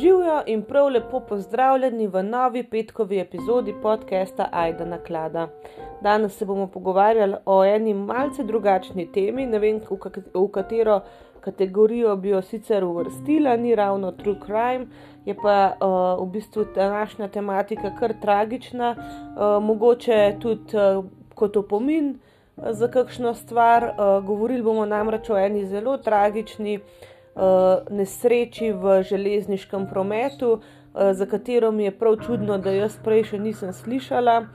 Živijo in prav lepo pozdravljeni v novi petkovi epizodi podcasta Aida na klada. Danes se bomo pogovarjali o eni malce drugačni temi, ne vem, v, katero kategorijo bi jo sicer uvrstila, ni ravno true crime, je pa uh, v bistvu današnja tematika kar tragična, uh, mogoče tudi uh, kot opomin za kakšno stvar. Uh, govorili bomo namreč o eni zelo tragični. Eh, nesreči v železniškem prometu, eh, za katero mi je prav čudno, da jaz prej še nisem slišala.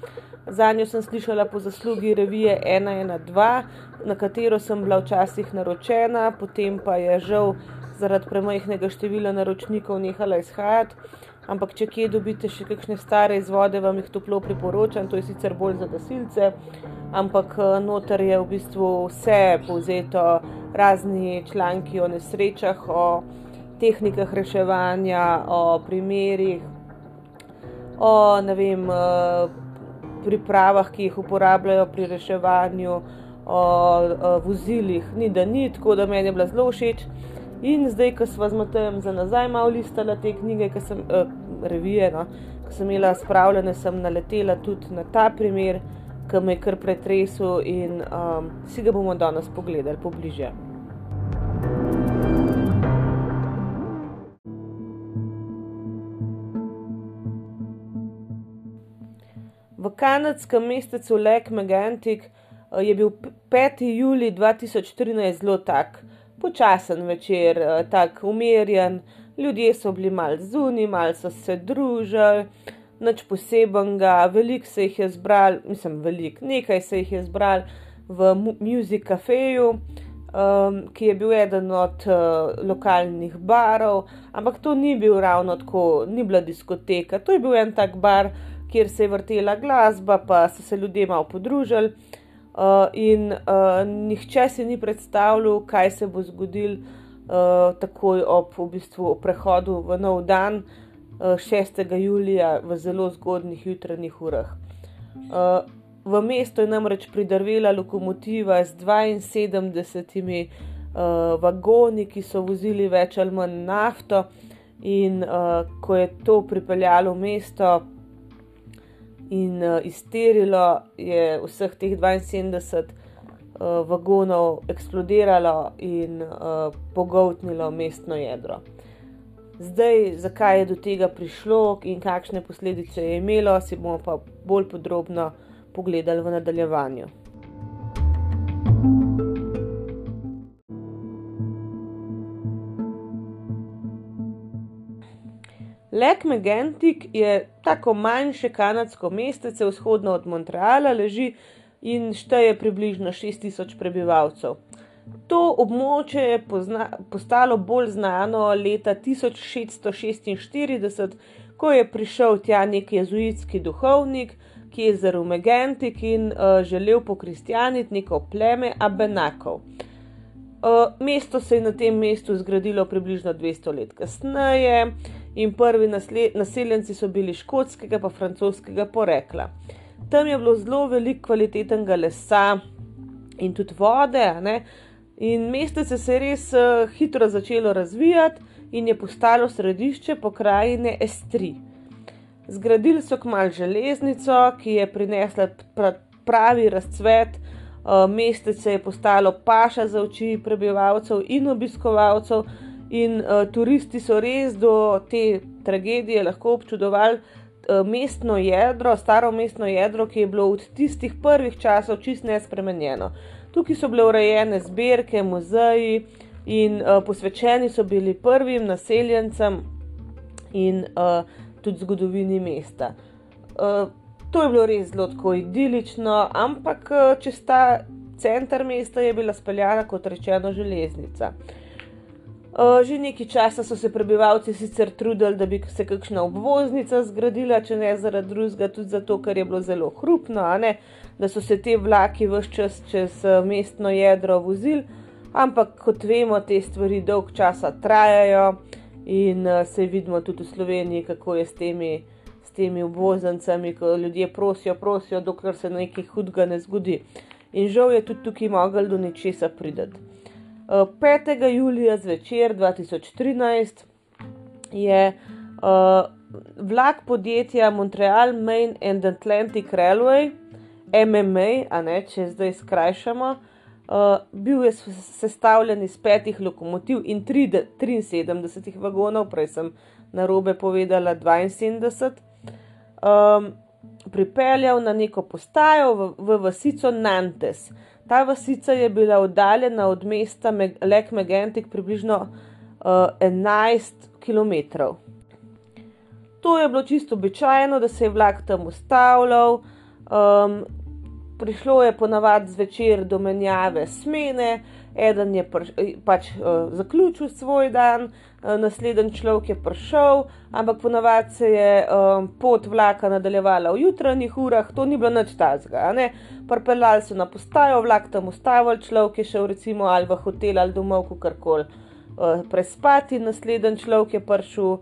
Za njo sem slišala po zaslugi revije 112, na katero sem bila včasih naročena, potem pa je žal zaradi premajhnega števila naročnikov nehala izhajati. Ampak, če kje dobite še kakšne stare izvode, vam jih toplo priporočam, to je sicer bolj za gasilce, ampak eh, noter je v bistvu vse povzeto razni članki o nesrečah, o tehnikah reševanja, o primerih, o vem, eh, pripravah, ki jih uporabljajo pri reševanju, o, o vozilih, ni da ni, tako da meni je bila zelo všeč. In zdaj, ko smo z Matejem za nazaj malo listali te knjige, ki sem eh, revije, no, ki sem imela spravljene, sem naletela tudi na ta primer ki me je kar pretresel in um, si ga bomo danes pogledali pobliže. Kanadskem mestecu Lake Megantic uh, je bil 5. juli 2013 zelo tak, počasen večer, uh, tako umirjen, ljudje so bili mal zunaj, mal so se družili nič posebenega, veliko se jih je zbral, mislim, veliko, nekaj se jih je zbral v Music Cafeju, um, ki je bil eden od uh, lokalnih barov, ampak to ni bil ravno tako, ni bila diskoteka, to je bil en tak bar, kjer se je vrtela glasba, pa so se ljudje malo podružili. Uh, in uh, nihče si ni predstavljal, kaj se bo zgodil uh, takoj ob v bistvu, prehodu v nov dan, 6. julija v zelo zgodnih jutranjih urah. Eh, v mesto je namreč pridrvela lokomotiva z 72 eh, vagoni, ki so vozili več ali manj nafto, in eh, ko je to pripeljalo v mesto in izterilo, je vseh teh 72 vagonov eksplodiralo in pogotnilo mestno jedro. Zdaj, zakaj je do tega prišlo in kakšne posledice je imelo, si bomo pa bolj podrobno pogledali v nadaljevanju. Lake Megantic je tako manjše kanadsko mestece vzhodno od Montreala, leži in šteje približno 6000 prebivalcev. To območje je pozna, postalo bolj znano leta 1646, ko je prišel tja nek jezuitski duhovnik, ki je zaril Megantik in uh, želel pokristjaniti neko pleme Abenakov. Uh, mesto se je na tem mestu zgradilo približno 200 let kasneje in prvi naseljenci so bili škotskega in francoskega porekla. Tam je bilo zelo veliko kvalitetnega lesa in tudi vode, ne, In mestece se je res uh, hitro začelo razvijati in je postalo središče pokrajine Estri. Zgradili so kmalo železnico, ki je prinesla pravi razcvet, uh, mestece je postalo paša za oči prebivalcev in obiskovalcev, in uh, turisti so res do te tragedije lahko občudovali uh, mestno jedro, staro mestno jedro, ki je bilo od tistih prvih časov čist nespremenjeno. Tukaj so bile urejene zbirke, muzeji in uh, posvečeni so bili prvim naseljencem in uh, tudi zgodovini mesta. Uh, to je bilo res zelo tako idilično, ampak uh, čez ta center mesta je bila speljana, kot rečeno, železnica. Uh, že nekaj časa so se prebivalci sicer trudili, da bi se kakšna obvoznica zgradila, če ne zaradi drugega, tudi zato, ker je bilo zelo hrupno, da so se te vlaki vse čas čez uh, mestno jedro vozili, ampak kot vemo, te stvari dolg časa trajajo in se vidimo tudi v Sloveniji, kako je s temi, s temi obvoznicami, ko ljudje prosijo, prosijo, dokler se nekaj hudega ne zgodi. In žal je tudi tukaj mogel do nečesa prideti. 5. julija zvečer 2013 je uh, vlak podjetja Montreal Main and Atlantic Railway, MMA, a ne če zdaj skrajšamo. Uh, bil je sestavljen iz petih lokomotiv in 73 vagonov, prej sem na robe povedala 72. Um, pripeljal na neko postajo v, v vasico Nantes. Ta vasica je bila oddaljena od mesta Lek Megentik približno uh, 11 km. To je bilo čisto običajno, da se je vlak tam ustavljal. Um, prišlo je ponavadi zvečer do menjave smene, eden je pr, pač uh, zaključil svoj dan, uh, naslednji človek je prišel, ampak ponavadi se je um, pot vlaka nadaljevala v jutranjih urah, to ni bilo nič tazga. Prpeljali so na postajo, vlak tam ustavil, človek je šel recimo ali v hotel ali domov, karkoli uh, prespati, naslednji človek je prišel.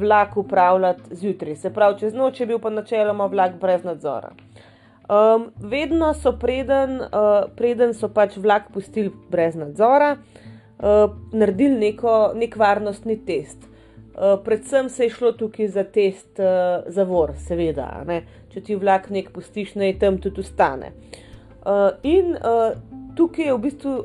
Vlak upravljati zjutraj, se pravi, čez noč je bil pa načeloma vlak brez nadzora. Um, vedno so preden, uh, preden so pač vlak pustili brez nadzora, uh, naredili neko, nek varnostni test. Uh, predvsem se je šlo tukaj za test uh, zavor, seveda. Ne? Če ti vlak nek pustiš, naj tam tudi ustane. Uh, in uh, tukaj je v bistvu,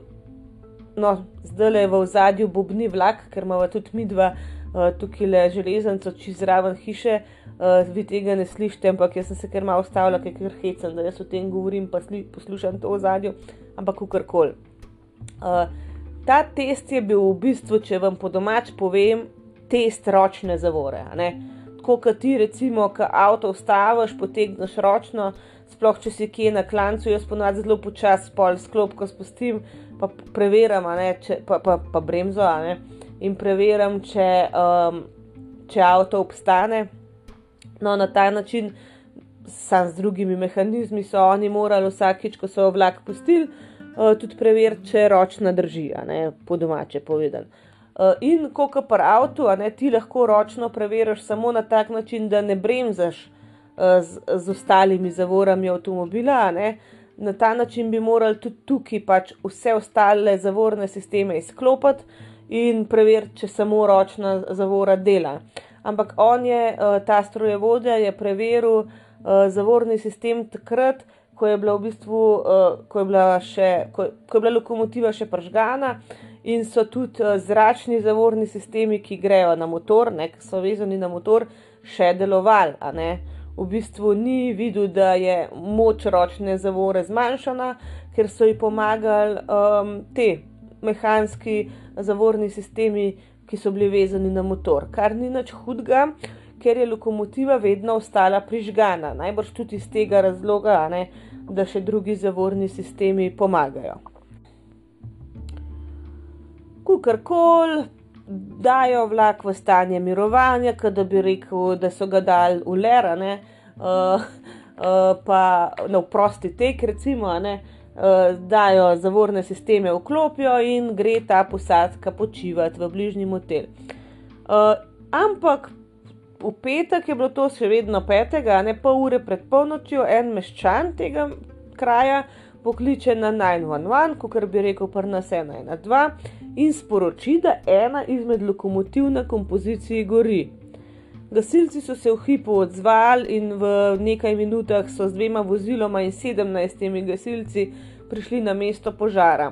no, zdaj le v zadju bobni vlak, ker imamo tudi mi dva. Uh, tukaj le železnico, čez raven hiše, uh, vi tega ne slišite, ampak jaz sem se kar malo ustavila, ker je hecen, da jaz o tem govorim, pa sli, poslušam to v zadju, ampak kakorkoli. Uh, ta test je bil v bistvu, če vam po domač povem, test ročne zavore. Tako kot ti, recimo, ki avto ustaviš, potegneš ročno, sploh če si kje na klancu, jaz ponovadi zelo počasi pol sklopko spustim, pa preverjam, če, pa, pa, pa bremzo, in preverjam, če, um, če avto obstane. No, na ta način, sam z drugimi mehanizmi, so oni morali vsakič, ko so vlak pustili, uh, tudi preveriti, če ročna drži, ne, po domače povedano. Uh, in ko ka pri avtu, ne, ti lahko ročno preveriš samo na tak način, da ne bremzaš uh, z, z ostalimi zavorami avtomobila. Ne. Na ta način bi morali tudi tukaj pač vse ostale zavorne sisteme izklopiti in preveriti, če samo ročna zavora dela. Uh, ampak on je, uh, ta strojevodja, je preveril uh, zavorni sistem takrat, ko je bila v bistvu, uh, ko je bila, še, ko, ko je bila lokomotiva še pržgana. In so tudi uh, zračni zavorni sistemi, ki grejo na motor, ne, ki so vezani na motor, še delovali. V bistvu ni videl, da je moč ročne zavore zmanjšana, ker so ji pomagali um, te mehanski zavorni sistemi, ki so bili vezani na motor, kar ni nič hudega, ker je lokomotiva vedno ostala prižgana, najbrž tudi iz tega razloga, ne, da še drugi zavorni sistemi pomagajo. Kukorkoli dajo vlak v stanje mirovanja, da bi rekel, da so ga dali v lerane, uh, uh, pa na prosti tek, recimo. Ne, uh, dajo zavorne sisteme, vklopijo in gre ta posadka počivati v bližnji motel. Uh, ampak v petek je bilo to še vedno petega, ne pol ure pred polnočjo, en meščan tega kraja pokliče na 911, kot bi rekel, prnas 112 in sporoči, da ena izmed lokomotiv na kompoziciji gori. Gasilci so se v hipu odzvali in v nekaj minutah so z dvema voziloma in sedemnajstimi gasilci prišli na mesto požara.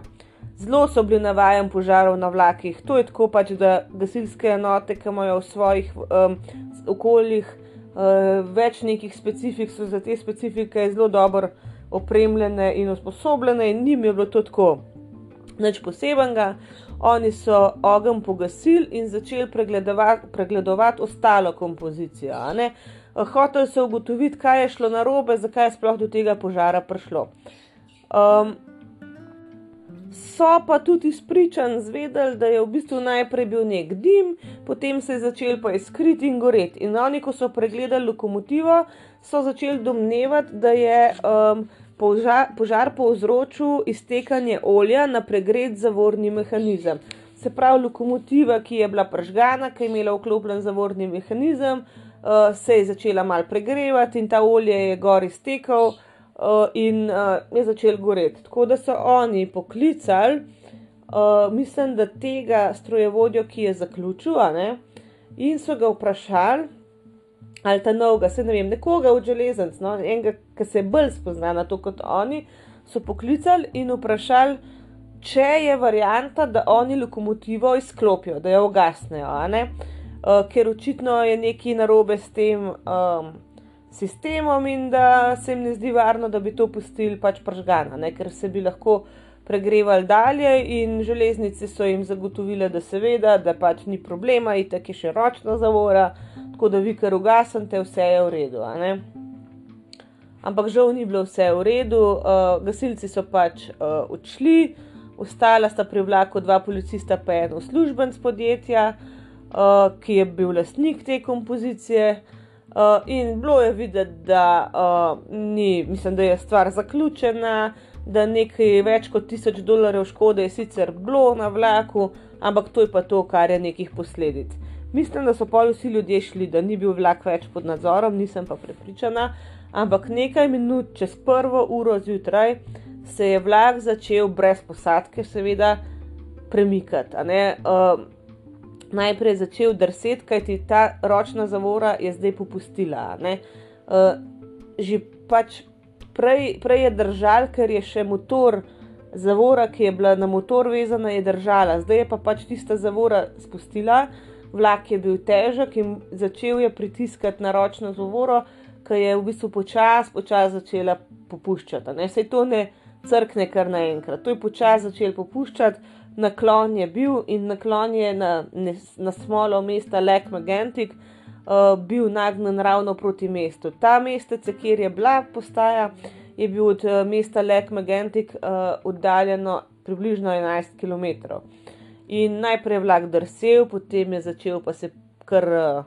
Zelo so bili navajeni požarov na vlakih. To je tako pač, da gasilske enote, ki imajo v svojih um, okoljih uh, več nekih specifik, so za te specifike zelo dobro opremljene in usposobljene, in njim je bilo to tako. Nič posebenega. Oni so ogenj pogasili in začeli pregledovati, pregledovati ostalo kompozicijo. Hoteli so ugotoviti, kaj je šlo narobe, zakaj je sploh do tega požara prišlo. Um, so pa tudi spričan zvedeli, da je v bistvu najprej bil nek dim, potem se je začel pa iskriti in goreti. In oni, ko so pregledali lokomotivo, so začeli domnevati, da je. Um, požar, požar povzročil iztekanje olja na pregret zavorni mehanizem. Se pravi, lokomotiva, ki je bila pržgana, ki je imela vklopljen zavorni mehanizem, uh, se je začela mal pregrevati in ta olje je gor iztekal uh, in uh, je začel goreti. Tako da so oni poklicali, uh, mislim, da tega strojevodjo, ki je zaključil, ne, in so ga vprašali, ali ta novega, se ne vem, nekoga od železnic, no, enega, ki se bolj spozna na to kot oni, so poklicali in vprašali, če je varianta, da oni lokomotivo izklopijo, da jo ugasnejo, uh, ker očitno je nekaj narobe s tem um, sistemom in da se jim ne zdi varno, da bi to pustili pač pržgana, ne? ker se bi lahko pregrevali dalje in železnice so jim zagotovile, da seveda, da pač ni problema, itak je še ročna zavora tako da vi kar ugasnete, vse je v redu. Ampak žal ni bilo vse v redu, uh, gasilci so pač uh, odšli, ostala sta pri vlaku dva policista, pa en uslužbenc podjetja, uh, ki je bil lastnik te kompozicije. Uh, in bilo je videti, da, uh, ni, mislim, da je stvar zaključena, da nekaj več kot tisoč dolarjev škode je sicer bilo na vlaku, ampak to je pa to, kar je nekih posledic. Mislim, da so pol vsi ljudje šli, da ni bil vlak več pod nadzorom, nisem pa prepričana. Ampak nekaj minut čez prvo uro zjutraj se je vlak začel brez posadke, seveda, premikati. Uh, najprej je začel drseti, kajti ta ročna zavora je zdaj popustila. Uh, že pač prej, prej je držal, ker je še motor. Zavora, ki je bila na motor vezana, je držala, zdaj je pa pač tista zavora spustila, vlak je bil težek in začel je pritiskati na ročno zavoro, ki je v bistvu počasi, počasi začela popuščati. Ne? Sej to ne crkne kar naenkrat, to je počasi začel popuščati, naklon je bil in naklon je na, na smolo mesta Lake Magentic uh, bil nagnen ravno proti mestu. Ta mestece, kjer je bila postaja, je bil od uh, mesta Lake Magentic uh, oddaljeno približno 11 km. In najprej je vlak drsel, potem je začel pa se kar uh,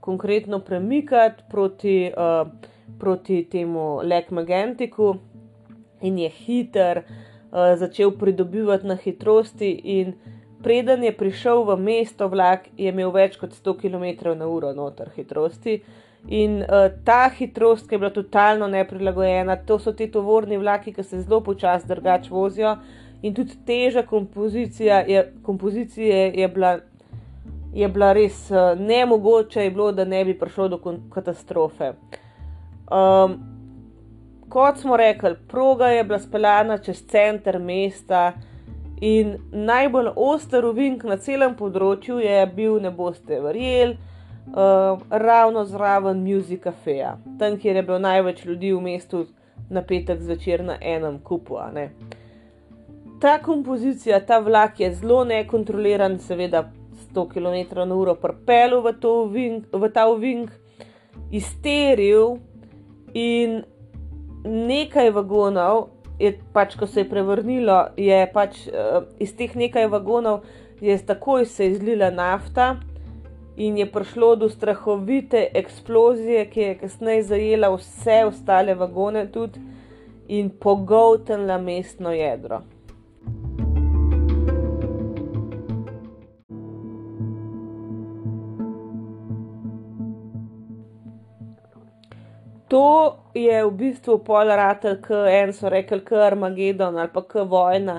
konkretno premikati proti, uh, proti temu Lek Magentiku, in je hiter, uh, začel pridobivati na hitrosti. In preden je prišel v mesto, vlak je imel več kot 100 km/h noter hitrosti. In uh, ta hitrost, ki je bila totalno neprilagojena, to so ti tovorni vlaki, ki se zelo počasi drugače vozijo in tudi teža je, kompozicije je bila, je bila res uh, nemogoče, je bilo, da ne bi prišlo do katastrofe. Um, kot smo rekli, proga je bila speljana čez center mesta. In najbolj oster uvink na celem področju je bil, ne boste verjeli, uh, ravno zraven Music Cafeja, tam, kjer je bilo največ ljudi v mestu na petek zvečer na enem kupu. Ta kompozicija, ta vlak je zelo nekontroliran, seveda 100 km/h propel v, v ta ovink, izteril in nekaj vagonov. Je pač, ko se je prevrnilo, je pač uh, iz teh nekaj vagonov, je takoj se izlila nafta in je prišlo do strahovite eksplozije, ki je kasneje zajela vse ostale vagone tudi in pogoltnila mestno jedro. To je v bistvu polaratelj, ki en so rekli, kar Armagedon ali pa kar vojna.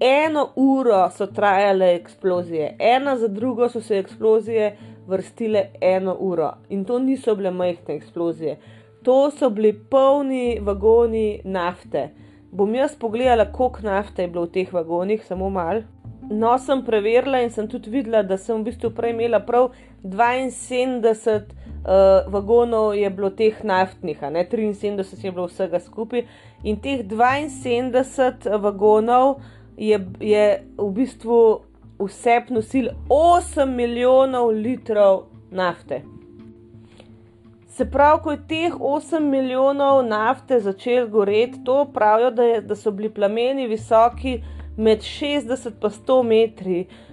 Eno uro so trajale eksplozije, ena za drugo so se eksplozije vrstile eno uro in to niso bile majhne eksplozije, to so bili polni vagoni nafte. Bom jaz pogledala, koliko nafte je bilo v teh vagonih, samo malo. No, sem preverila in sem tudi videla, da sem v bistvu prej imela prav 72 uh, vagonov je bilo teh naftnih, ne 73 je bilo vsega skupaj. In teh 72 vagonov je, je v bistvu vse nosil 8 milijonov litrov nafte. Se pravi, ko je teh 8 milijonov nafte začel goreti, to pravijo, da, je, da so bili plameni visoki med 60 in 100 metri, uh,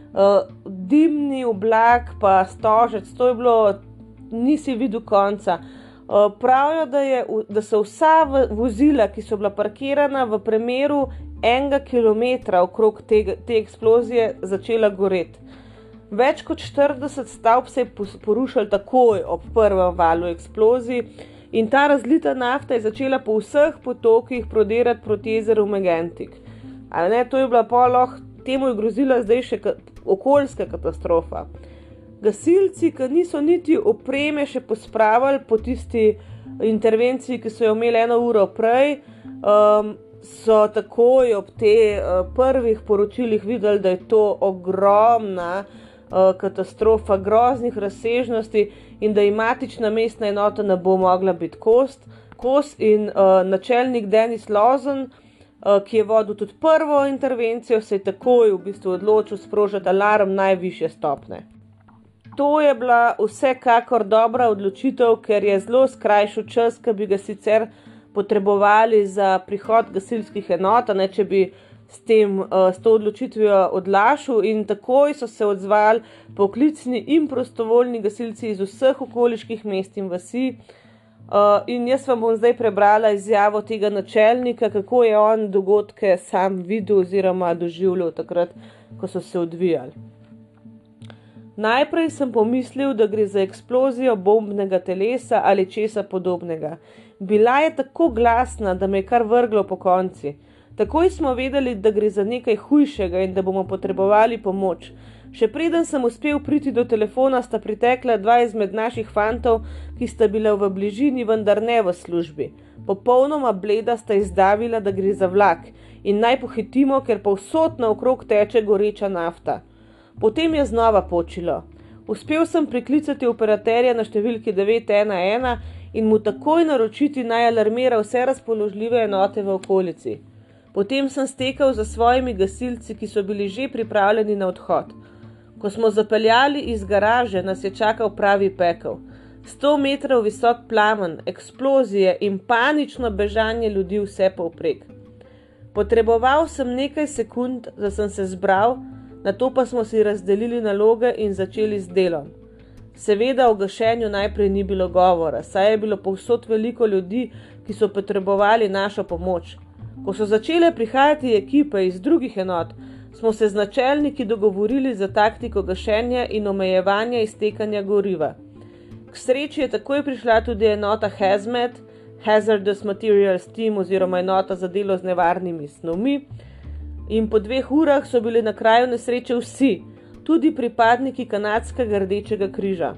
dimni oblak, pa stožec, to je bilo nisi videl konca. Uh, pravijo, da, je, da so vsa vozila, ki so bila parkirana v premeru enega kilometra okrog te, te eksplozije, začela goreti. Več kot 40 stavb se je porušilo takoj ob prvem valu eksplozij, in ta razlita nafta je začela po vseh potokih prodirati proti jezeru Megentik. Ne, to je bila poloh, temu je grozila zdaj še ka, okoljska katastrofa. gasilci, ki niso niti opreme še pospravili po tisti intervenciji, ki so jo imeli eno uro prej, um, so takoj ob teh uh, prvih poročilih videli, da je to ogromna uh, katastrofa, groznih razsežnosti in da je matična mestna enota ne bo mogla biti kost. Kos in uh, načelnik Denis Lozen, ki je vodil tudi prvo intervencijo, se je takoj v bistvu odločil sprožiti alarm najviše stopne. To je bila vsekakor dobra odločitev, ker je zelo skrajšal čas, ki bi ga sicer potrebovali za prihod gasilskih enot, ne če bi s, tem, uh, s to odločitvijo odlašal. In takoj so se odzvali poklicni in prostovoljni gasilci iz vseh okoliških mest in vasi. Uh, in jaz vam bom zdaj prebrala izjavo tega načelnika, kako je on dogodke sam videl oziroma doživljal takrat, ko so se odvijali. Najprej sem pomislil, da gre za eksplozijo bombnega telesa ali česa podobnega. Bila je tako glasna, da me je kar vrglo po konci. Takoj smo vedeli, da gre za nekaj hujšega in da bomo potrebovali pomoč. Še preden sem uspel priti do telefona, sta pritekla dva izmed naših fantov, ki sta bila v bližini, vendar ne v službi. Popolnoma bleda sta izdavila, da gre za vlak in naj pohitimo, ker povsod naokrog teče goreča nafta. Potem je znova počilo. Uspel sem priklicati operaterja na številki 911 in mu takoj naročiti naj alarmira vse razpoložljive enote v okolici. Potem sem stekel za svojimi gasilci, ki so bili že pripravljeni na odhod. Ko smo zapeljali iz garaže, nas je čakal pravi pekel. 100 metrov visok plamen, eksplozije in panično bežanje ljudi vse povprek. Potreboval sem nekaj sekund, da sem se zbral, na to pa smo si razdelili naloge in začeli z delom. Seveda o gašenju najprej ni bilo govora, saj je bilo povsod veliko ljudi, ki so potrebovali našo pomoč. Ko so začele prihajati ekipe iz drugih enot, smo se z načelniki dogovorili za taktiko gašenja in omejevanja iztekanja goriva. K sreči je takoj prišla tudi enota Hazmat, Hazardous Materials Team oziroma enota za delo z nevarnimi snovmi, in po dveh urah so bili na kraju nesreče vsi, tudi pripadniki kanadskega rdečega križa.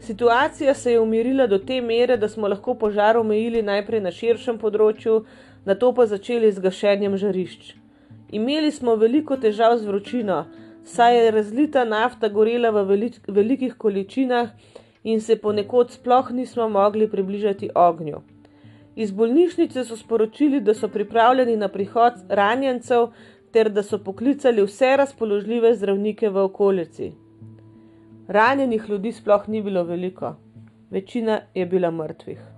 Situacija se je umirila do te mere, da smo lahko požar omejili najprej na širšem področju, na to pa začeli z gašenjem žarišč. Imeli smo veliko težav z vročino, saj je razlita nafta gorela v velik, velikih količinah in se ponekod sploh nismo mogli približati ognju. Iz bolnišnice so sporočili, da so pripravljeni na prihod ranjencev ter da so poklicali vse razpoložljive zdravnike v okolici. Ranjenih ljudi sploh ni bilo veliko, večina je bila mrtvih.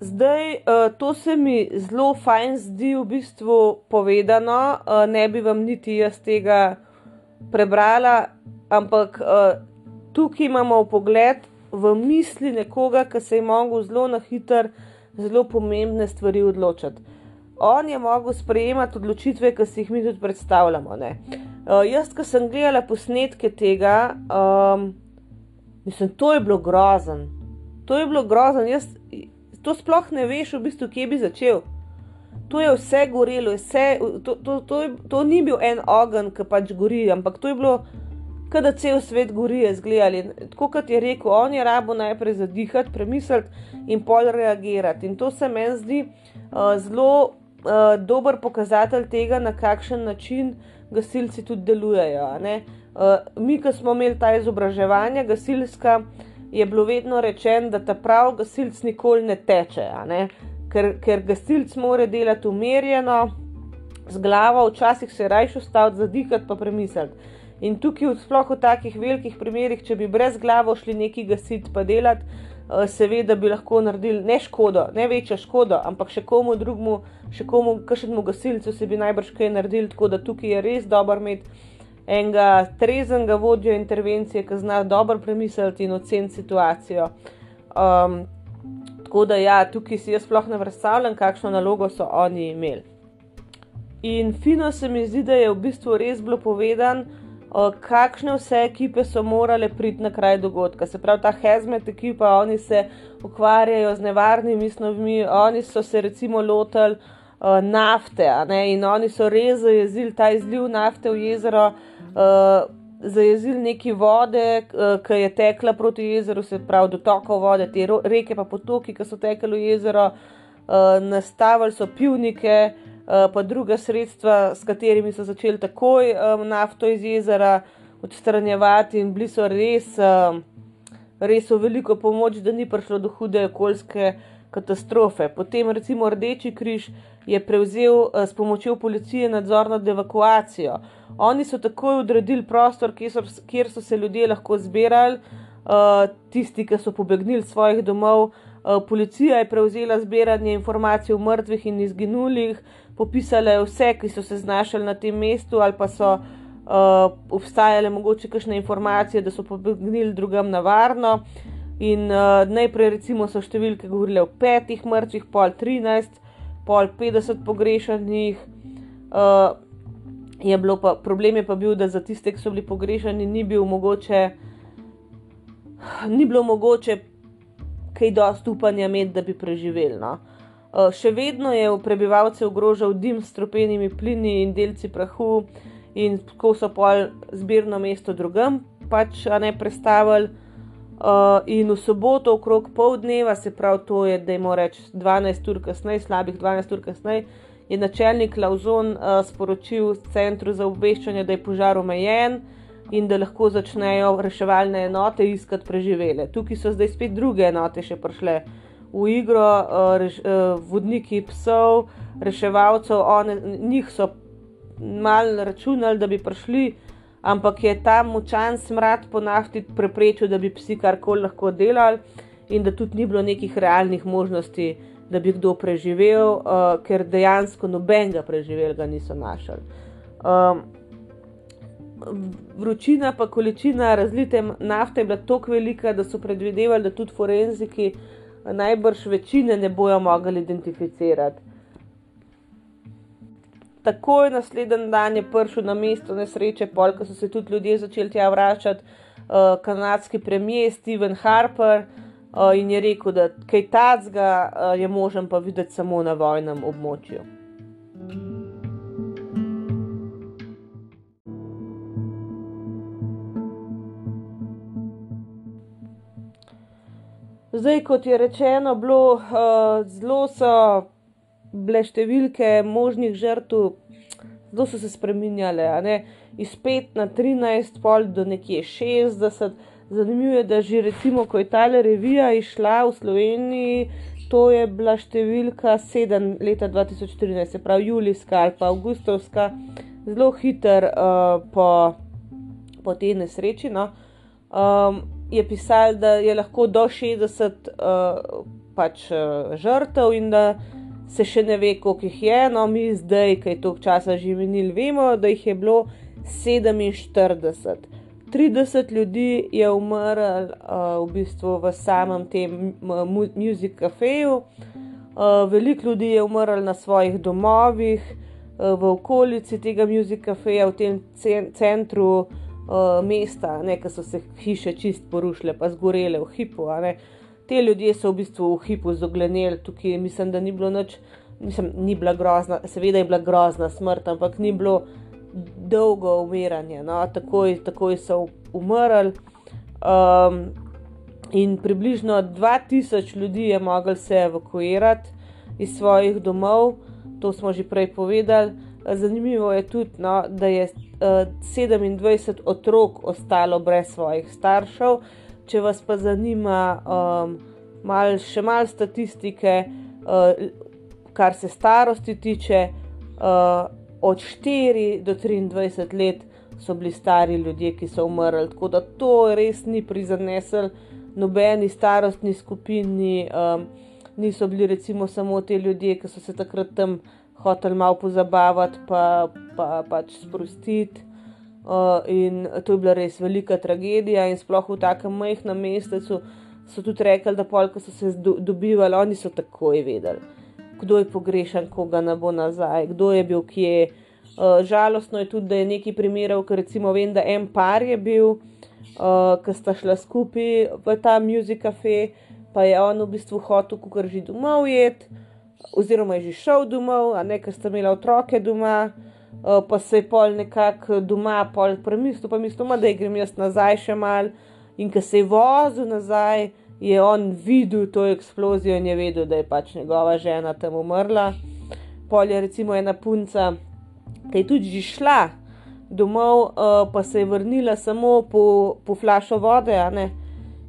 Zdaj, uh, to se mi zelo fajn zdi v bistvu povedano, uh, ne bi vam niti jaz tega prebrala, ampak uh, tukaj imamo pogled v misli nekoga, ki se je mogel zelo na hiter, zelo pomembne stvari odločiti. On je mogel sprejemati odločitve, ki si jih mi tudi predstavljamo. Uh, jaz, ki sem gledala posnetke tega, um, mislim, to je bilo grozen. To je bilo grozen. Jaz, to sploh ne veš, v bistvu, kje bi začel. To je vse gorelo, vse, to, to, to, to ni bil en ogenj, ki pač gori, ampak to je bilo, da cel svet gori, zgledali. Tako kot je rekel, on je rabo najprej zadihati, premisliti in pol reagirati. In to se meni zdi uh, zelo uh, dober pokazatelj tega, na kakšen način gasilci tudi delujejo. Uh, mi, ki smo imeli ta izobraževanja, gasilska je bilo vedno rečeno, da ta prav gasilc nikoli ne teče, ne? Ker, ker gasilc mora delati umirjeno, z glavo, včasih se rajš ustaviti, zadihati pa premisliti. In tukaj, sploh v takih velikih primerih, če bi brez glave šli neki gasiti pa delati, eh, seveda bi lahko naredili ne škodo, ne večjo škodo, ampak še komu drugemu, še komu, kakšnemu gasilcu se bi najbrž kaj naredili, tako da tukaj je res dobro imeti enega treznega vodjo intervencije, ki zna dobro premisliti in oceniti situacijo. Um, tako da, ja, tukaj si jaz sploh ne predstavljam, kakšno nalogo so oni imeli. In fino se mi zdi, da je v bistvu res bilo povedano, kakšne vse ekipe so morale priti na kraj dogodka. Se pravi, ta Hezmet ekipa, oni se ukvarjajo z nevarnimi snovmi, oni so se recimo lotili uh, nafte in oni so res zajezili ta izliv nafte v jezero. Uh, zajezili neki vode, ki je tekla proti jezeru, se pravi dotokov vode, te reke pa potoki, ki so tekli v jezero, uh, nastavili so pivnike, uh, pa druga sredstva, s katerimi so začeli takoj um, nafto iz jezera odstranjevati in bili so res, um, res v veliko pomoč, da ni prišlo do hude okoljske katastrofe. Potem recimo Rdeči križ je prevzel uh, s pomočjo policije nadzor nad evakuacijo. Oni so takoj odredili prostor, kjer so, kjer so se ljudje lahko zbirali, uh, tisti, ki so pobegnili svojih domov. Uh, policija je prevzela zbiranje informacij o mrtvih in izginulih, popisala je vse, ki so se znašli na tem mestu, ali pa so uh, obstajale mogoče kakšne informacije, da so pobegnili drugam na varno. In uh, najprej, recimo, so številke govorile o petih mrtvih, pol 13, pol 50 pogrešanih. Uh, je pa, problem je pa bil, da za tiste, ki so bili pogrešani, ni, bil mogoče, ni bilo mogoče kaj dosti upanja imeti, da bi preživeli. No. Uh, še vedno je prebivalce ogrožal dim s tropenimi plini in delci prahu, in tako so pol zbirno mesto drugam, pač ne predstavili. Uh, in v soboto, okrog pol dneva, se pravi, to je, da imamo reči 12 ur kasneje, slabih 12 ur kasneje, je načelnik Lauzon uh, sporočil centru za obveščanje, da je požar omejen in da lahko začnejo reševalne enote iskati preživele. Tukaj so zdaj spet druge enote še prišle v igro, uh, reš, uh, vodniki psov, reševalcev, one, njih so mal računali, da bi prišli ampak je ta močan smrad po nafti preprečil, da bi psi karkoli lahko delali, in da tudi ni bilo nekih realnih možnosti, da bi kdo preživel, uh, ker dejansko nobenega preživelega niso našli. Um, vročina, pa količina razlite nafte je bila tako velika, da so predvidevali, da tudi forenziki najbrž večine ne bojo mogli identificirati takoj naslednji dan je prišel na mesto nesreče, polk so se tudi ljudje začeli tja vračati, uh, kanadski premijer Steven Harper uh, in je rekel, da kaj tacga uh, je možen pa videti samo na vojnem območju. Zdaj, kot je rečeno, bilo, uh, zelo so bile številke možnih žrtev, zelo so se spremenjale, iz 5 na 13, pol do nekje 60. Zanimivo je, da že recimo, ko je ta revija išla v Sloveniji, to je bila številka 7 leta 2014, se pravi Julijska ali pa Augustovska, zelo hiter uh, po, po tej nesreči. No. Um, je pisal, da je lahko do 60 uh, pač, uh, žrtev in da se še ne ve, koliko jih je, no mi zdaj, ki je toliko časa že minil, vemo, da jih je bilo 47. 30 ljudi je umrlo uh, v bistvu v samem tem muziku kafeju, uh, veliko ljudi je umrlo na svojih domovih, uh, v okolici tega muziku kafeja, v tem centru uh, mesta, nekaj so se hiše čist porušile, pa zgorele v hipu te ljudje so v bistvu v hipu zoglenili, tukaj mislim, da ni bilo noč, mislim, ni bila grozna, seveda je bila grozna smrt, ampak ni bilo dolgo umiranja, no? takoj, takoj so umrli. Um, in približno 2000 ljudi je moglo se evakuirati iz svojih domov, to smo že prej povedali. Zanimivo je tudi, no, da je uh, 27 otrok ostalo brez svojih staršev, če vas pa zanima um, mal, še malo statistike, uh, kar se starosti tiče, uh, od 4 do 23 let so bili stari ljudje, ki so umrli. Tako da to res ni prizanesel nobeni starostni skupini, um, niso bili recimo samo te ljudje, ki so se takrat tam hoteli malo pozabavati, pa, pa pač sprostiti. Uh, in to je bila res velika tragedija, in sploh v takem majhnem mestu so tudi rekli, da polk so se do, dobivali, oni so takoj vedeli, kdo je pogrešan, koga ne bo nazaj, kdo je bil kje. Uh, žalostno je tudi, da je nekaj primerov, ker recimo vem, da en par je bil, uh, ki sta šla skupaj v ta muzik cafe, pa je on v bistvu hotel, kar že domov je, oziroma je že šel domov, a ne, ker sta imela otroke doma. uh, pa se je pol nekako doma, pol premislil, pa mislil, da grem jaz nazaj še mal. In ko se je vozil nazaj, je on videl to eksplozijo in je vedel, da je pač njegova žena tam umrla. Pol je recimo ena punca, ki je tudi že šla domov, uh, pa se je vrnila samo po, po flašo vode,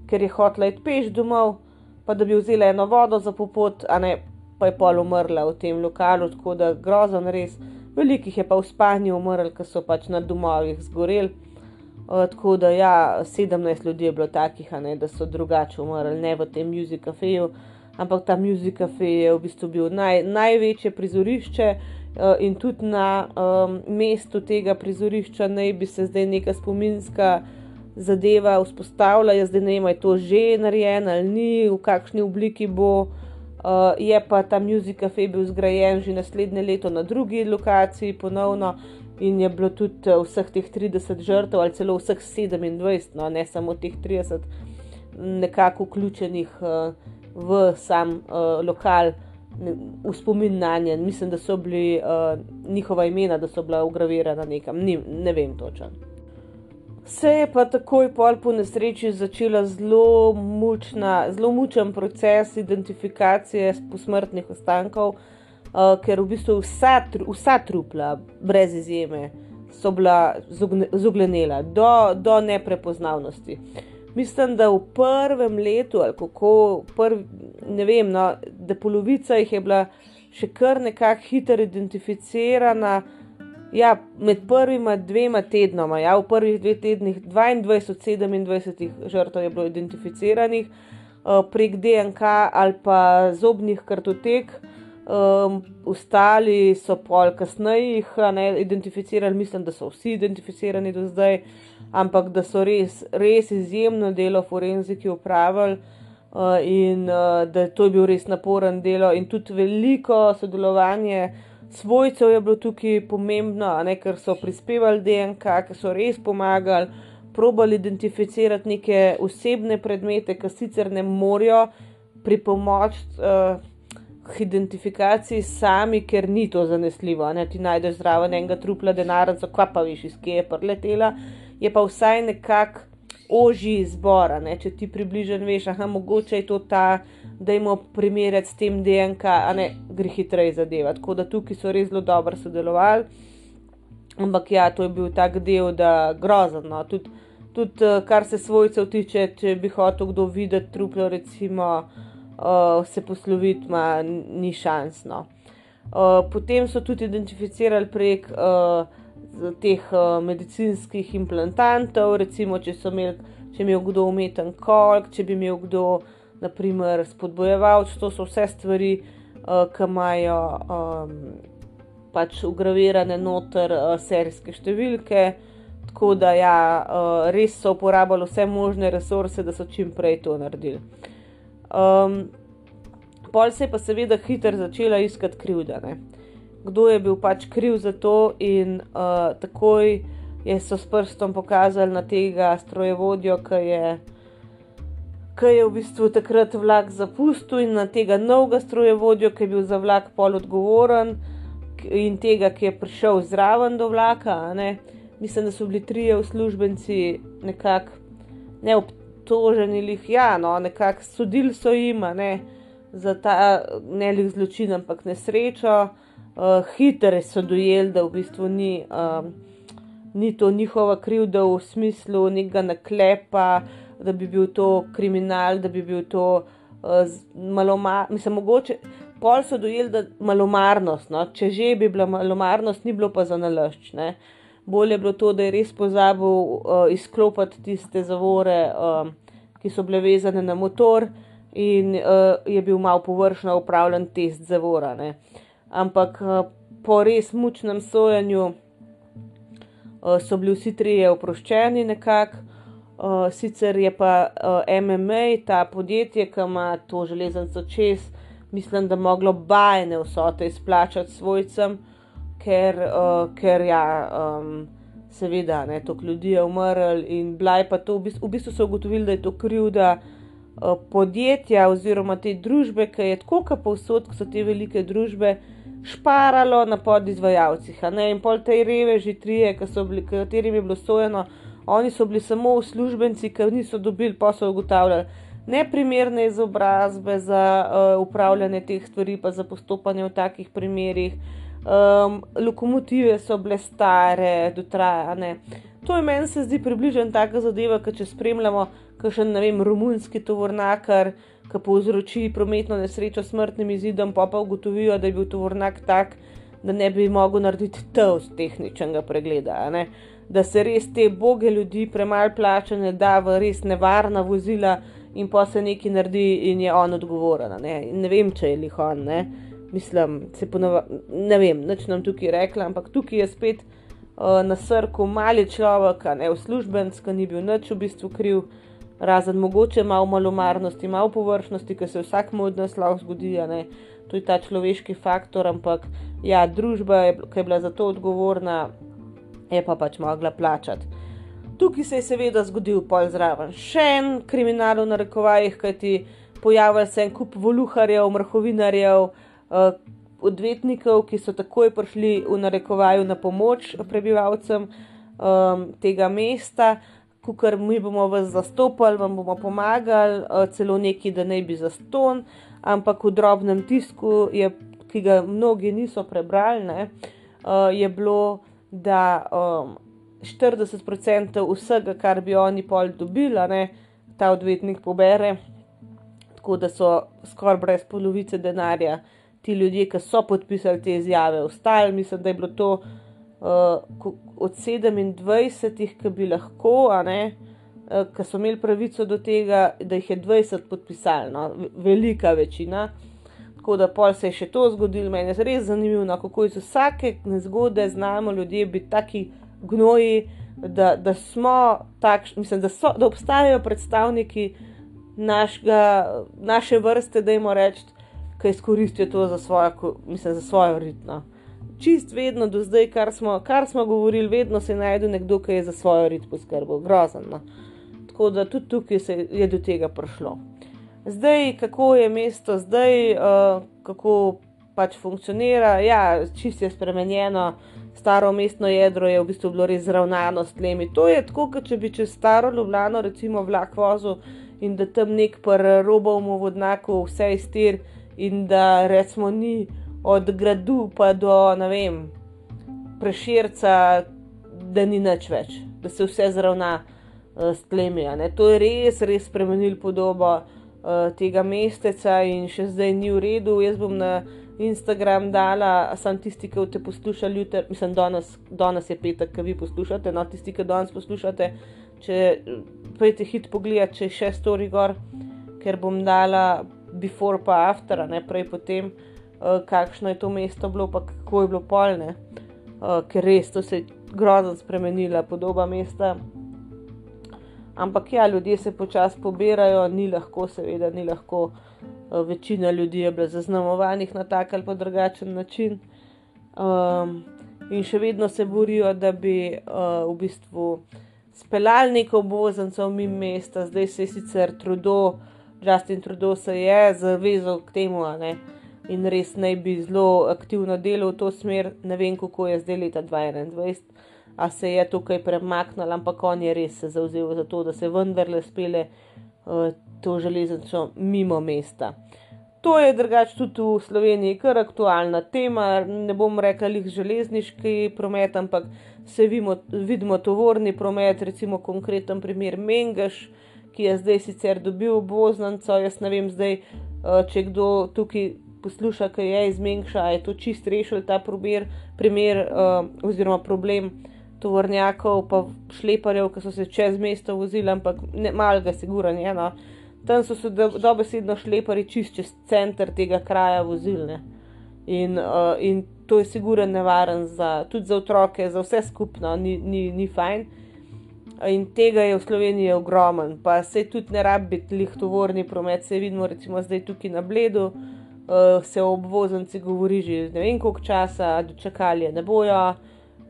ker je hotela iti peš domov, pa da bi vzela eno vodo za popot, a ne pa je pol umrla v tem lokalu, tako da grozen res. Velikih je pa v spanju umrl, ker so pač na domovih zgoreli. Uh, tako da, ja, 17 ljudi je bilo takih, ne, da so drugače umrli, ne v tem Music Cafeju, ampak ta Music Cafe je v bistvu bil naj, največje prizorišče uh, in tudi na um, mestu tega prizorišča naj bi se zdaj neka spominska zadeva vzpostavila. Jaz zdaj ne vem, je to že narejeno ali ni, v kakšni obliki bo. Uh, je pa ta Music Cafe bil zgrajen že naslednje leto na drugi lokaciji, ponovno in je bilo tudi eh, vseh teh 30 žrtev, ali celo vseh 27, no, ne samo teh 30, nekako vključenih uh, v sam uh, lokal, v spomin na nje. Mislim, da so bili uh, njihova imena, da so bila ugravirana nekam, Ni, ne vem točno. Se je pa takoj po nesreči začela zelo, mučna, zelo mučen proces identifikacije posmrtnih ostankov, uh, ker v bistvu vsa, vsa trupla, brez izjeme, so bila zuglenela do, do neprepoznavnosti. Mislim, da v prvem letu, ali kako, prv, ne vem, no, da polovica jih je bila še kar nekako hitro identificirana. Ja, med prvima dvema tednoma, ja, v prvih dveh tednih, 22 od 27 žrtev je bilo identificiranih uh, prek DNK ali pa zobnih kartotek, Um, ostali so pol kasneje jih ne, identificirali, mislim, da so vsi identificirani do zdaj, ampak da so res, res izjemno delo forenziki upravili uh, in uh, da to je bil res naporen delo in tudi veliko sodelovanje svojcev je bilo tukaj pomembno, ne, ker so prispevali DNK, ker so res pomagali, probali identificirati neke osebne predmete, ki sicer ne morejo pripomoči. Uh, identifikaciji sami, ker ni to zanesljivo. Ne? Ti najdeš zraven enega trupla denarca, kva pa veš, iz kje je preletela, je pa vsaj nekako oži izbor. Če ti približen veš, aha, mogoče je to ta, da jim primerjati s tem DNK, a ne gre hitreje zadevati. Tako da tukaj so res zelo dobro sodelovali. Ampak ja, to je bil tak del, da grozen. No? Tudi, tudi eh, kar se svojcev tiče, če bi hotel kdo videti truplo, recimo uh, se posloviti, ima ni šansno. Uh, potem so tudi identificirali prek uh, teh uh, medicinskih implantantov, recimo, če, imeli, če je imel kdo umeten kolk, če bi imel kdo, naprimer, spodbojevalc, to so vse stvari, uh, ki imajo um, pač ugravirane noter uh, serijske številke. Tako da, ja, uh, res so uporabljali vse možne resurse, da so čim prej to naredili. Um, pol se je pa seveda hitro začela iskati krivda. Kdo je bil pač kriv za to, in uh, takoj je so s prstom pokazali na tega strojevodjo, ki je, ki je v bistvu takrat vlak zapustil, in na tega novega strojevodjo, ki je bil za vlak pol odgovoren, in tega, ki je prišel zraven do vlaka. Mislim, da so bili trije uslužbenci nekako neobtoženi obtoženi, ja, no, nekako sodili so jim ne, za ta ne le zločin, ampak nesrečo. Uh, Hitro so dojeli, da v bistvu ni, um, ni to njihova krivda v smislu nekega naklepa, da bi bil to kriminal, da bi bil to uh, malomarnost. Mislim, mogoče pol so dojeli, da malomarnost, no, če že bi bila malomarnost, ni bilo pa za nalašč. Uh, bolje je bilo to, da je res pozabil uh, izklopiti tiste zavore, uh, ki so bile vezane na motor, in uh, je bil malo površno upravljen test zavora. Ne. Ampak uh, po res mučnem sojenju uh, so bili vsi trije oproščeni nekako. Uh, sicer je pa uh, MMA, ta podjetje, ki ima to železnico čez, mislim, da moglo bajne vsote izplačati svojcem, ker, uh, ker ja, um, seveda, ne, toliko ljudi je umrl in blaj pa to, v bistvu, v bistvu so ugotovili, da je to krivda uh, podjetja oziroma te družbe, ki je tako, kot povsod, ko so te velike družbe, šparalo na podizvajalcih. In pol te reveži, trije, katerim je bilo sojeno, oni so bili samo uslužbenci, ki niso dobili posel ugotavljati. Neprimerne izobrazbe za uh, upravljanje teh stvari, pa za postopanje v takih primerih, um, lokomotive so bile stare, dotrajane. To je meni se zdi približno taka zadeva, kot če spremljamo, kaj še ne vem, romunski tovornakar, ki povzroči prometno nesrečo s smrtnim izidom, pa pa ugotovijo, da je bil tovornak tak, da ne bi mogel narediti tov z tehničnega pregleda. Da se res te boge ljudi premalo plačane, da v res nevarna vozila in pa se nekaj naredi in je on odgovoren. Ne? ne vem, če je lihon, ne. Mislim, se ponova, ne vem, nič nam tukaj rekla, ampak tukaj je spet uh, na srku mali človek, ne uslužbenc, ki ni bil nič v bistvu kriv razen mogoče malo malomarnosti, malo površnosti, ki se vsakmu od nas lahko zgodi, to je ta človeški faktor, ampak ja, družba, ki je bila za to odgovorna, je pa pač mogla plačati. Tukaj se je seveda zgodil pol zraven še en kriminal v narekovajih, kajti pojavil se en kup voluharjev, mrhovinarjev, uh, odvetnikov, ki so takoj prišli v narekovaju na pomoč prebivalcem um, tega mesta kar mi bomo vas zastopali, vam bomo pomagali, eh, celo neki, da ne bi zaston, ampak v drobnem tisku, je, ki ga mnogi niso prebrali, ne, eh, je bilo, da um, 40% vsega, kar bi oni pol dobili, ne, ta odvetnik pobere, tako da so skoraj brez polovice denarja ti ljudje, ki so podpisali te izjave, ostali, mislim, da je bilo to uh, od 27, ki bi lahko, uh, ki so imeli pravico do tega, da jih je 20 podpisali, no, velika večina. Tako da pol se je še to zgodilo, meni je res zanimivo, no, kako iz vsake nezgode znamo ljudje biti taki gnoji, da, da smo takšni, mislim, da, so, da obstajajo predstavniki našega, naše vrste, da jim rečemo, ki izkoristijo to za svojo, mislim, za svojo ritmo čist vedno do zdaj, kar smo, kar smo govorili, vedno se najde nekdo, ki je za svojo rit poskrbel, grozno. No. Tako da tudi tukaj se je do tega prišlo. Zdaj, kako je mesto zdaj, uh, kako pač funkcionira, ja, čist je spremenjeno. Staro mestno jedro je v bistvu bilo res zravnano s tlemi. To je tako, kot če bi čez staro Ljubljano, recimo, vlak vozil in da tam nek prerobov vodnako vse iztir in da recimo ni od gradu pa do, ne vem, preširca, da ni nič več, da se vse zravna uh, s tlemi. To je res, res spremenil podobo uh, tega mesteca in še zdaj ni v redu. Jaz bom na Instagram dala, sem tisti, ki te poslušali, jutri, mislim, danes, danes je petek, ki vi poslušate, no tisti, ki danes poslušate. Če pojete hit pogled, če je še stori gor, ker bom dala before pa after, ne prej potem. Eh, kakšno je to mesto bilo, pa kako je bilo polne, uh, ker res to se je grozno spremenila podoba mesta. Ampak ja, ljudje se počasi pobirajo, ni lahko, seveda, ni lahko. Uh, večina ljudi je bila zaznamovanih na tak ali pa drugačen način. Um, in še vedno se borijo, da bi uh, v bistvu speljali neko obvoznico mimo mesta, zdaj se je sicer trudo, Justin Trudeau se je zavezal k temu, ne, in res naj bi zelo aktivno delal v to smer. Ne vem, kako je zdaj leta 2021, a se je tukaj premaknil, ampak on je res se zauzel za to, da se vendarle spele uh, to železnico mimo mesta. To je drugače tudi v Sloveniji kar aktualna tema. Ne bom rekel jih železniški promet, ampak se vidimo, vidimo tovorni promet, recimo konkreten primer Mengaš, ki je zdaj sicer dobil obvoznico. Jaz ne vem zdaj, eh, če kdo tukaj posluša, kaj je izmenjša, je to čist rešil ta primer, primer uh, oziroma problem tovornjakov, pa šleparjev, ki so se čez mesto vozili, ampak ne malega, siguran je. No. Tam so se dobesedno do šlepari čist čez center tega kraja vozilne. In, uh, in to je siguran nevaren za, tudi za otroke, za vse skupno, ni, ni, ni fajn. In tega je v Sloveniji ogromen, pa se tudi ne rabi biti lihtovorni promet, se vidimo recimo zdaj tukaj na Bledu uh, se o obvoznici govori že ne vem koliko časa, dočakali ne bojo,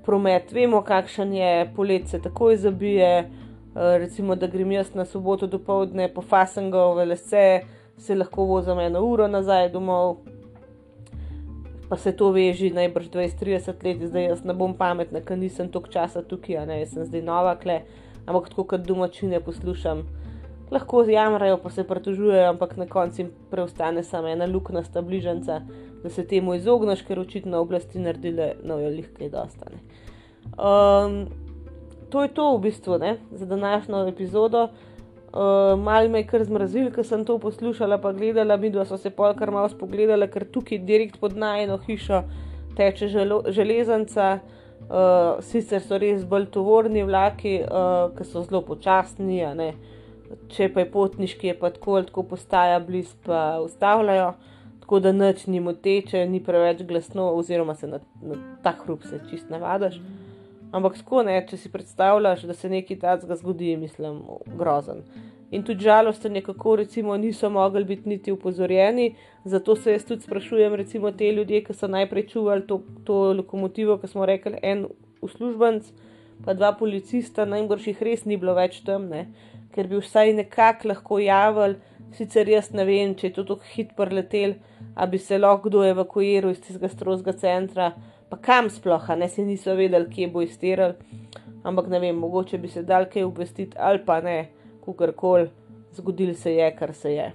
promet vemo, kakšen je, polet se takoj zabije. Uh, recimo, da grem jaz na soboto do povdne po Fasengo, vse se lahko vozim eno uro nazaj domov. pa se to veži najbrž 20-30 let, zdaj jaz ne bom pametna, ker nisem toliko časa tukaj, ne, jaz sem zdaj nova kle, ampak tako kot domačine poslušam. Lahko jamrajo, pa se pritožujejo, ampak na koncu jim preostane samo ena luknasta bližnjica, da se temu izogneš, ker očitno oblasti naredile nojo lihke dostane. Um, to je to v bistvu ne, za današnjo epizodo. Uh, mal me je kar zmrazil, ker sem to poslušala, pa gledala, videla so se pol kar malo spogledala, ker tukaj direkt pod najno hišo teče želo, železnica. Uh, sicer so res bolj tovorni vlaki, uh, ki so zelo počasni, če pa je potniški, je pa tako, tako postaja blizu, pa ustavljajo, tako da noč ni moteče, ni preveč glasno, oziroma se na, na ta hrup se čist navadaš. Ampak tako ne, če si predstavljaš, da se nekaj takega zgodi, mislim, grozen. In tudi žalosten je, kako recimo niso mogli biti niti upozorjeni. Zato se jaz tudi sprašujem, recimo te ljudje, ki so najprej čuvali to, to lokomotivo, ki smo rekli, en uslužbenc, pa dva policista, najbrž jih res ni bilo več tam, ne? ker bi vsaj nekako lahko javili. Sicer jaz ne vem, če je to tako hitro letel, da bi se lahko kdo evakuiral iz tistega strozga centra pa kam sploh, ne si niso vedeli, kje bo izteril. Ampak ne vem, mogoče bi se dal kaj upestiti ali pa ne, kukar koli, zgodil se je, kar se je.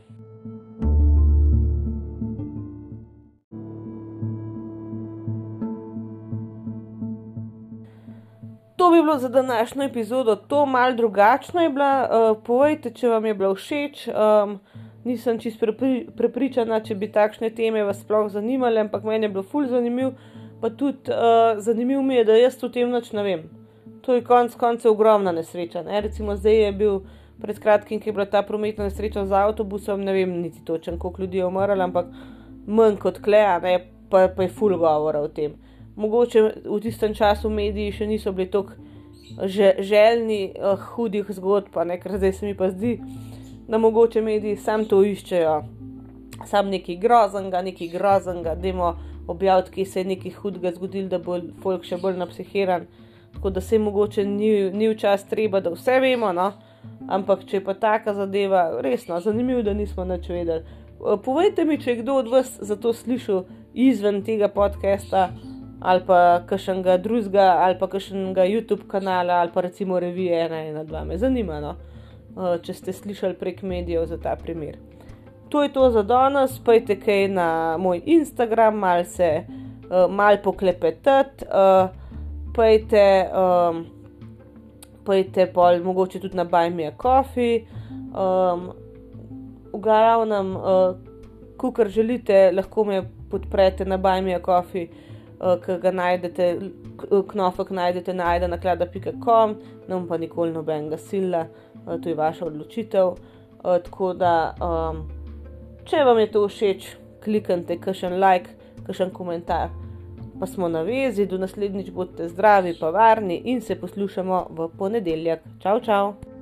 Bi bilo za današnjo epizodo, to malo drugačno je bilo. Uh, povejte, če vam je bilo všeč. Um, nisem čist prepri, prepričana, če bi takšne teme vas sploh zanimale, ampak meni je bilo ful zanimivo pa tudi uh, zanimivo mi je, da jaz o tem noč ne vem. To je konec koncev ogromna nesreča. Ne? Recimo zdaj je bil pred kratkim, ki je bila ta prometna nesreča z avtobusom, ne vem niti točen, koliko ljudi je umrlo, ampak manj kot kleja, pa, pa je full govora o tem. Mogoče v tistem času mediji še niso bili tako željni uh, hudih zgodb, ker zdaj se mi pa zdi, da mogoče mediji sam to iščejo. Sam neki groznega, neki groznega, imamo objaviti, ki se je nekaj hudega zgodilo, da bo folk še bolj napsihiran. Tako da se mogoče ni, ni včasih treba, da vse vemo, no? ampak če je pa taka zadeva, resno, zanimivo, da nismo nič vedeli. Povejte mi, če je kdo od vas za to slišal izven tega podcasta ali pa kakšnega drugega ali pa kakšnega YouTube kanala ali pa recimo revije 1 in 2. Me zanima, no? če ste slišali prek medijev za ta primer to je to za danes, pojdi kaj na moj Instagram, malo se uh, mal poklepetati, uh, pojdi um, pol, mogoče tudi na Bajmija Coffee. Um, v glavnem, uh, kar želite, lahko me podprete na Bajmija Coffee. Ki ga najdete, knofek najdete na ne bom pa nikoli nobenega sila, to je vaša odločitev. Tako da um, Če vam je to všeč, kliknite kakšen like, kakšen komentar. Pa smo na vezi, do naslednjič bodite zdravi, pa varni in se poslušamo v ponedeljek. Čau, čau!